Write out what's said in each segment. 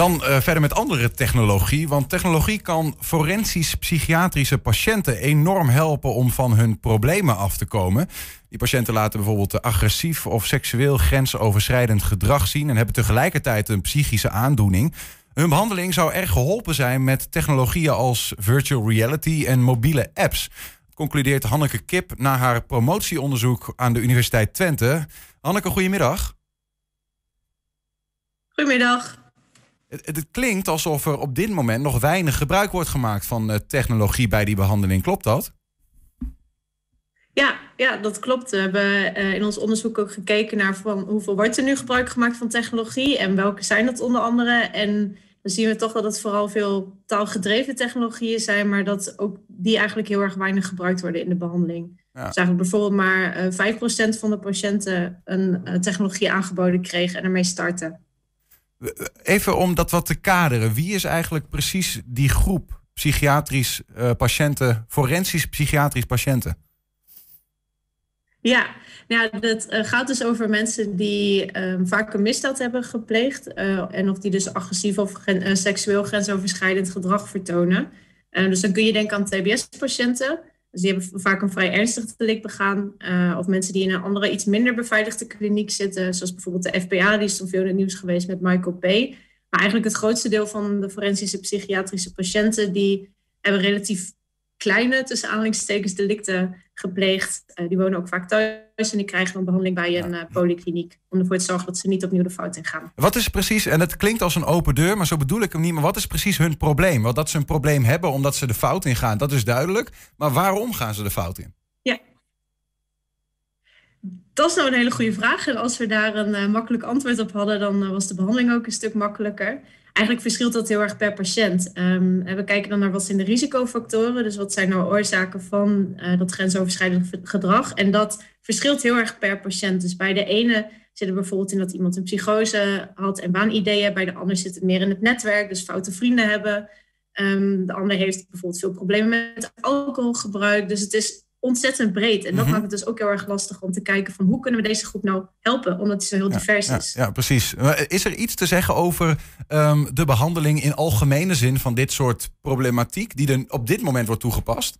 Dan uh, verder met andere technologie. Want technologie kan forensisch-psychiatrische patiënten enorm helpen om van hun problemen af te komen. Die patiënten laten bijvoorbeeld agressief of seksueel grensoverschrijdend gedrag zien en hebben tegelijkertijd een psychische aandoening. Hun behandeling zou erg geholpen zijn met technologieën als virtual reality en mobiele apps. Concludeert Hanneke Kip na haar promotieonderzoek aan de Universiteit Twente. Hanneke, goedemiddag. Goedemiddag. Het, het, klinkt alsof er op dit moment nog weinig gebruik wordt gemaakt van uh, technologie bij die behandeling. Klopt dat? Ja, ja, dat klopt. We hebben uh, in ons onderzoek ook gekeken naar van hoeveel wordt er nu gebruik gemaakt van technologie en welke zijn dat onder andere. En dan zien we toch dat het vooral veel taalgedreven technologieën zijn, maar dat ook die eigenlijk heel erg weinig gebruikt worden in de behandeling. Ja. Dus eigenlijk bijvoorbeeld maar uh, 5% van de patiënten een technologie aangeboden kregen en ermee starten. Even om dat wat te kaderen. Wie is eigenlijk precies die groep psychiatrisch uh, patiënten, forensisch psychiatrisch patiënten? Ja, nou, het uh, gaat dus over mensen die uh, vaak een misdaad hebben gepleegd. Uh, en of die dus agressief of seksueel grensoverschrijdend gedrag vertonen. dus dan kun je denken aan TBS-patiënten. Dus die hebben vaak een vrij ernstig delict begaan. Uh, of mensen die in een andere, iets minder beveiligde kliniek zitten. Zoals bijvoorbeeld de FPA, die is toen veel in het nieuws geweest met Michael P. Maar eigenlijk het grootste deel van de forensische psychiatrische patiënten... die hebben relatief kleine, tussen aanhalingstekens, delicten gepleegd. Uh, die wonen ook vaak thuis en die krijgen dan behandeling bij een uh, polykliniek. Om ervoor te zorgen dat ze niet opnieuw de fout ingaan. Wat is precies, en het klinkt als een open deur, maar zo bedoel ik hem niet. Maar wat is precies hun probleem? Want dat ze een probleem hebben omdat ze de fout ingaan, dat is duidelijk. Maar waarom gaan ze de fout in? Ja. Dat is nou een hele goede vraag. En als we daar een uh, makkelijk antwoord op hadden, dan was de behandeling ook een stuk makkelijker. Eigenlijk verschilt dat heel erg per patiënt. Um, we kijken dan naar wat zijn de risicofactoren. Dus wat zijn nou oorzaken van uh, dat grensoverschrijdend gedrag. En dat verschilt heel erg per patiënt. Dus bij de ene zit er bijvoorbeeld in dat iemand een psychose had en waanideeën. Bij de ander zit het meer in het netwerk, dus foute vrienden hebben. Um, de ander heeft bijvoorbeeld veel problemen met alcoholgebruik. Dus het is ontzettend breed. En dat mhm. maakt het dus ook heel erg lastig om te kijken van hoe kunnen we deze groep nou helpen, omdat het zo heel divers is. Ja, precies. Is er iets te zeggen over um, de behandeling in algemene zin van dit soort problematiek die er op dit moment wordt toegepast?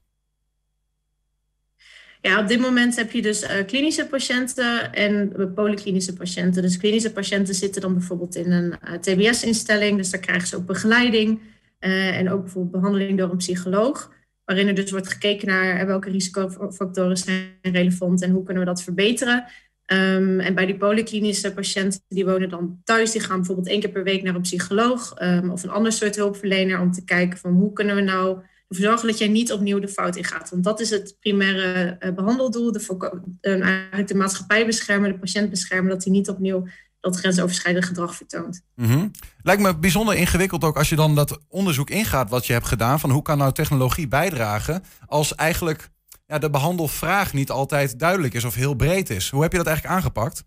Ja, op dit moment heb je dus uh, klinische patiënten en polyklinische patiënten. Dus klinische patiënten zitten dan bijvoorbeeld in een uh, TBS-instelling, dus daar krijgen ze ook begeleiding uh, en ook bijvoorbeeld behandeling door een psycholoog waarin er dus wordt gekeken naar welke risicofactoren zijn relevant en hoe kunnen we dat verbeteren. Um, en bij die polyklinische patiënten, die wonen dan thuis, die gaan bijvoorbeeld één keer per week naar een psycholoog um, of een ander soort hulpverlener om te kijken van hoe kunnen we nou ervoor zorgen dat jij niet opnieuw de fout ingaat. Want dat is het primaire uh, behandeldoel, de, uh, eigenlijk de maatschappij beschermen, de patiënt beschermen, dat hij niet opnieuw dat grensoverschrijdend gedrag vertoont. Mm Lijkt me bijzonder ingewikkeld ook als je dan dat onderzoek ingaat wat je hebt gedaan van hoe kan nou technologie bijdragen als eigenlijk ja, de behandelvraag niet altijd duidelijk is of heel breed is. Hoe heb je dat eigenlijk aangepakt?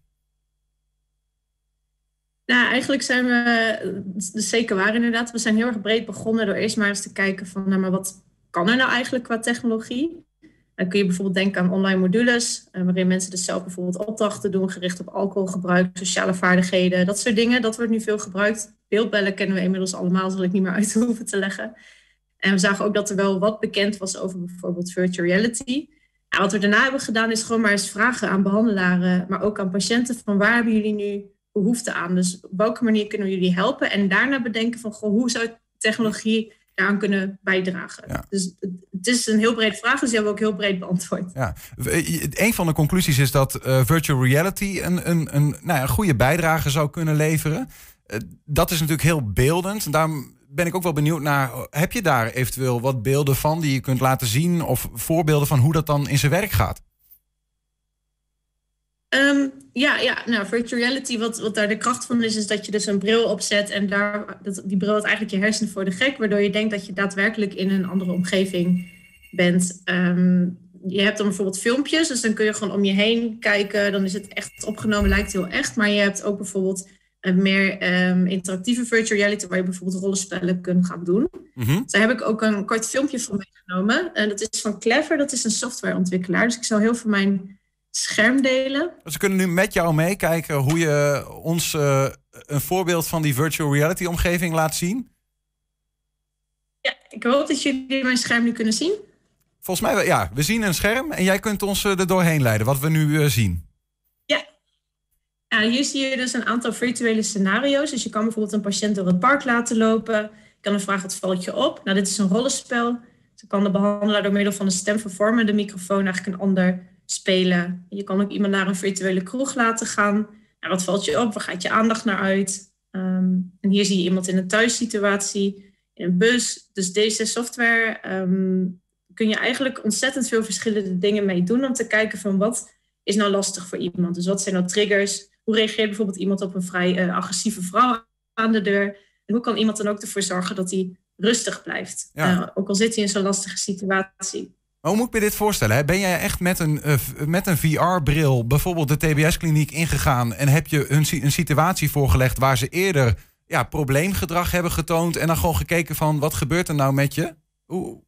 Nou, eigenlijk zijn we, dus zeker waar inderdaad, we zijn heel erg breed begonnen door eerst maar eens te kijken van, nou, maar wat kan er nou eigenlijk qua technologie? Dan kun je bijvoorbeeld denken aan online modules, eh, waarin mensen dus zelf bijvoorbeeld opdrachten doen gericht op alcoholgebruik, sociale vaardigheden, dat soort dingen. Dat wordt nu veel gebruikt. Beeldbellen kennen we inmiddels allemaal, zal ik niet meer uit hoeven te leggen. En we zagen ook dat er wel wat bekend was over bijvoorbeeld virtual reality. En wat we daarna hebben gedaan is gewoon maar eens vragen aan behandelaren, maar ook aan patiënten van waar hebben jullie nu behoefte aan? Dus op welke manier kunnen we jullie helpen? En daarna bedenken van goh, hoe zou technologie daaraan kunnen bijdragen. Dus het is een heel brede vraag, dus die hebben we ook heel breed beantwoord. Ja. Een van de conclusies is dat uh, virtual reality een, een, een, nou ja, een goede bijdrage zou kunnen leveren. Uh, dat is natuurlijk heel beeldend. Daarom ben ik ook wel benieuwd naar, heb je daar eventueel wat beelden van die je kunt laten zien of voorbeelden van hoe dat dan in zijn werk gaat? Um, ja, ja, nou, virtual reality, wat, wat daar de kracht van is, is dat je dus een bril opzet en daar, dat, die bril had eigenlijk je hersenen voor de gek, waardoor je denkt dat je daadwerkelijk in een andere omgeving bent. Um, je hebt dan bijvoorbeeld filmpjes, dus dan kun je gewoon om je heen kijken, dan is het echt opgenomen, lijkt heel echt, maar je hebt ook bijvoorbeeld een meer um, interactieve virtual reality, waar je bijvoorbeeld rollenspellen kunt gaan doen. Mm -hmm. Daar heb ik ook een kort filmpje van meegenomen. En dat is van Clever, dat is een softwareontwikkelaar. Dus ik zal heel veel mijn scherm delen. We kunnen nu met jou meekijken hoe je ons uh, een voorbeeld van die virtual reality omgeving laat zien. Ja, ik hoop dat jullie mijn scherm nu kunnen zien. Volgens mij, ja, we zien een scherm en jij kunt ons er doorheen leiden, wat we nu zien. Ja. ja, hier zie je dus een aantal virtuele scenario's. Dus je kan bijvoorbeeld een patiënt door het park laten lopen. Je kan een vraag, wat valt je op? Nou, dit is een rollenspel. Ze kan de behandelaar door middel van de stemvervormer de microfoon eigenlijk een ander spelen. Je kan ook iemand naar een virtuele kroeg laten gaan. Wat valt je op? Waar gaat je aandacht naar uit? Ehm, en hier zie je iemand in een thuissituatie, in een bus. Dus deze software um, kun je eigenlijk ontzettend veel verschillende dingen mee doen om te kijken van wat is nou lastig voor iemand. Dus wat zijn nou triggers? Hoe reageert bijvoorbeeld iemand op een vrij uh, agressieve vrouw aan de deur? En hoe kan iemand dan ook ervoor zorgen dat hij rustig blijft? Uh, ook al zit hij in zo'n lastige situatie. Maar hoe moet ik me dit voorstellen? Ben jij echt met een, uh, met een VR-bril bijvoorbeeld de TBS-kliniek ingegaan en heb je een, een situatie voorgelegd waar ze eerder ja, probleemgedrag hebben getoond en dan gewoon gekeken van wat gebeurt er nou met je? Hoe,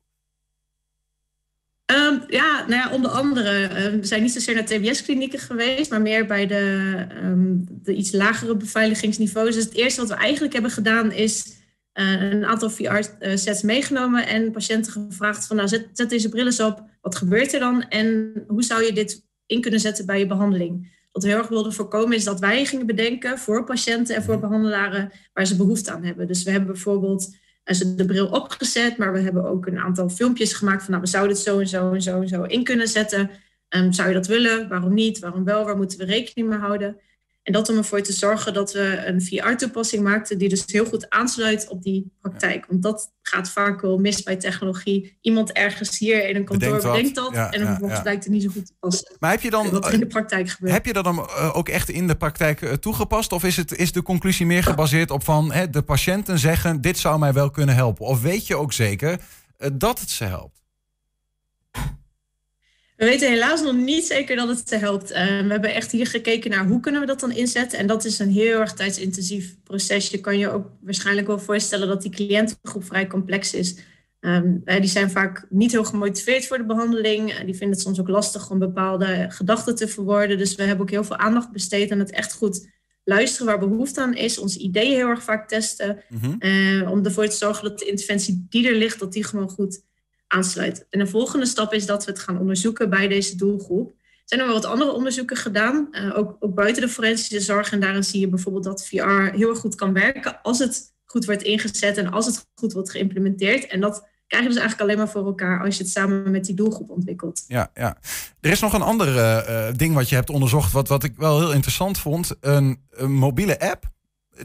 Um, ja, nou ja, onder andere. Uh, we zijn niet zozeer naar TBS-klinieken geweest, maar meer bij de, um, de iets lagere beveiligingsniveaus. Dus het eerste wat we eigenlijk hebben gedaan is een aantal VR-sets meegenomen en patiënten gevraagd van nou zet, zet deze brillen eens op, wat gebeurt er dan en hoe zou je dit in kunnen zetten bij je behandeling? Wat we heel erg wilden voorkomen is dat wij gingen bedenken voor patiënten en voor behandelaren waar ze behoefte aan hebben. Dus we hebben bijvoorbeeld en ze de bril opgezet, maar we hebben ook een aantal filmpjes gemaakt van nou, we zouden het zo en zo en zo en zo in kunnen zetten. Um, zou je dat willen? Waarom niet? Waarom wel? Waar moeten we rekening mee houden? En dat om ervoor te zorgen dat we een VR-toepassing maakten die dus heel goed aansluit op die praktijk. Want dat gaat vaak wel mis bij technologie. Iemand ergens hier in een kantoor bedenkt, dat en dan vervolgens blijkt het niet zo goed te passen. Maar heb je dan, wat in de praktijk gebeurt. Heb je dat dan eh, ook echt in de praktijk eh, toegepast? Of is, het, is de conclusie meer gebaseerd op van hè, de patiënten zeggen dit zou mij wel kunnen helpen? Of weet je ook zeker dat het ze helpt? We weten helaas nog niet zeker dat het helpt. Uh, we hebben echt hier gekeken naar hoe kunnen we dat dan inzetten. En dat is een heel erg tijdsintensief proces. Je kan je ook waarschijnlijk wel voorstellen dat die cliëntengroep vrij complex is. Um, die zijn vaak niet heel gemotiveerd voor de behandeling. Uh, die vinden het soms ook lastig om bepaalde gedachten te verwoorden. Dus we hebben ook heel veel aandacht besteed aan het echt goed luisteren waar behoefte aan is. Onze ideeën heel erg vaak testen. Mm -hmm. om ervoor te zorgen dat de interventie die er ligt, dat die gewoon goed En de volgende stap is dat we het gaan onderzoeken bij deze doelgroep. Zijn er wel wat andere onderzoeken gedaan, uh, ook, buiten de forensische zorg. En daarin zie je bijvoorbeeld dat VR heel erg goed kan werken als het goed wordt ingezet en als het goed wordt geïmplementeerd. En dat krijg je dus eigenlijk alleen maar voor elkaar als je het samen met die doelgroep ontwikkelt. Ja, ja. Er is nog een ander uh, ding wat je hebt onderzocht, wat, wat ik wel heel interessant vond. Een mobiele app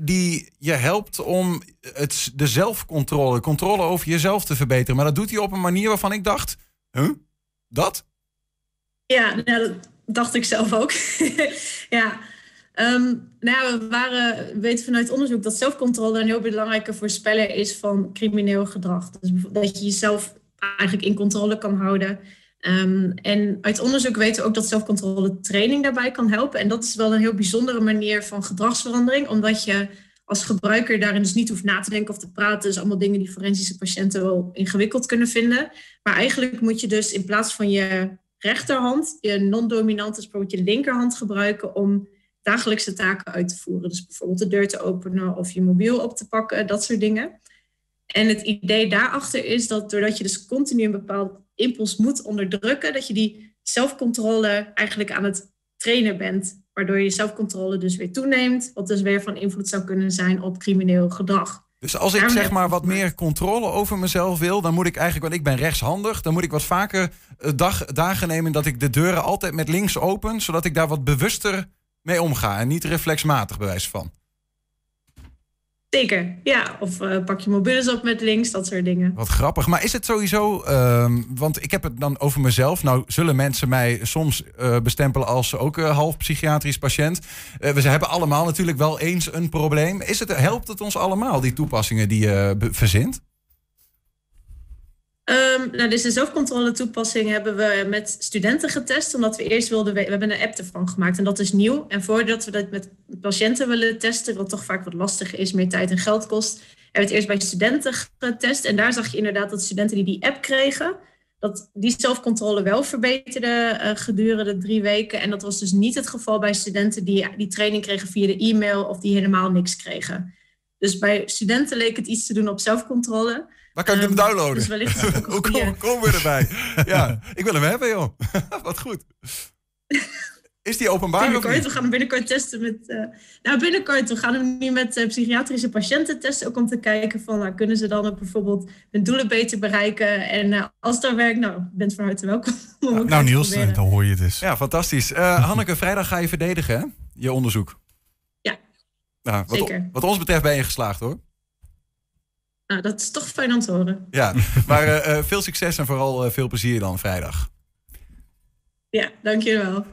die je helpt om het, de zelfcontrole, controle over jezelf te verbeteren. Maar dat doet hij op een manier waarvan ik dacht, huh? Dat? Ja, nou, dat dacht ik zelf ook. ja. Um, nou, we, waren, weten vanuit onderzoek dat zelfcontrole een heel belangrijke voorspeller is van crimineel gedrag. Dus dat je jezelf eigenlijk in controle kan houden. Um, en uit onderzoek weten we ook dat zelfcontrole training daarbij kan helpen. En dat is wel een heel bijzondere manier van gedragsverandering, omdat je als gebruiker daarin dus niet hoeft na te denken of te praten. Dus allemaal dingen die forensische patiënten wel ingewikkeld kunnen vinden. Maar eigenlijk moet je dus in plaats van je rechterhand, je non-dominante, dus bijvoorbeeld je linkerhand gebruiken om dagelijkse taken uit te voeren. Dus bijvoorbeeld de deur te openen of je mobiel op te pakken, dat soort dingen. En het idee daarachter is dat doordat je dus continu een bepaald impuls moet onderdrukken, dat je die zelfcontrole eigenlijk aan het trainen bent. Waardoor je zelfcontrole dus weer toeneemt, wat dus weer van invloed zou kunnen zijn op crimineel gedrag. Dus als ik zeg maar wat meer controle over mezelf wil, dan moet ik eigenlijk, want ik ben rechtshandig, dan moet ik wat vaker eh, dag, dagen nemen dat ik de deuren altijd met links open, zodat ik daar wat bewuster mee omga en niet reflexmatig bewijs van. Zeker, ja. Of uh, pak je mobielus op met links, dat soort dingen. Wat grappig. Maar is het sowieso, uh, want ik heb het dan over mezelf. Nou zullen mensen mij soms uh, bestempelen als ook half psychiatrisch patiënt. we hebben allemaal natuurlijk wel eens een probleem. Is het, helpt het ons allemaal, die toepassingen die je verzint? Um, nou, dus de zelfcontrole toepassing hebben we met studenten getest, omdat we eerst wilden, we hebben een app ervan gemaakt en dat is nieuw. En voordat we dat met patiënten willen testen, wat toch vaak wat lastiger is, meer tijd en geld kost, hebben we het eerst bij studenten getest. En daar zag je inderdaad dat studenten die die app kregen, dat die zelfcontrole wel verbeterde uh, gedurende drie weken. En dat was dus niet het geval bij studenten die die training kregen via de e-mail of die helemaal niks kregen. Dus bij studenten leek het iets te doen op zelfcontrole. Waar kan ik hem ehm, downloaden? Dus wellicht Hoe komen kom we erbij? ja, ik wil hem hebben, joh. Wat goed. Is die openbaar binnenkort, We gaan hem binnenkort testen met... Uh, nou, binnenkort. We gaan hem nu met uh, psychiatrische patiënten testen. Ook om te kijken van, nou, kunnen ze dan ook bijvoorbeeld hun doelen beter bereiken. En uh, als dat werkt, nou, bent van harte welkom. nou, nou Niels, dan hoor je het dus. Ja, fantastisch. Hanneke, vrijdag ga je verdedigen, hè? Je onderzoek. Nou, wat, zeker. Wat ons betreft ben je geslaagd, hoor. Nou, dat is toch fijn om te horen. Ja, maar veel succes en vooral veel plezier dan vrijdag. Ja, dankjewel.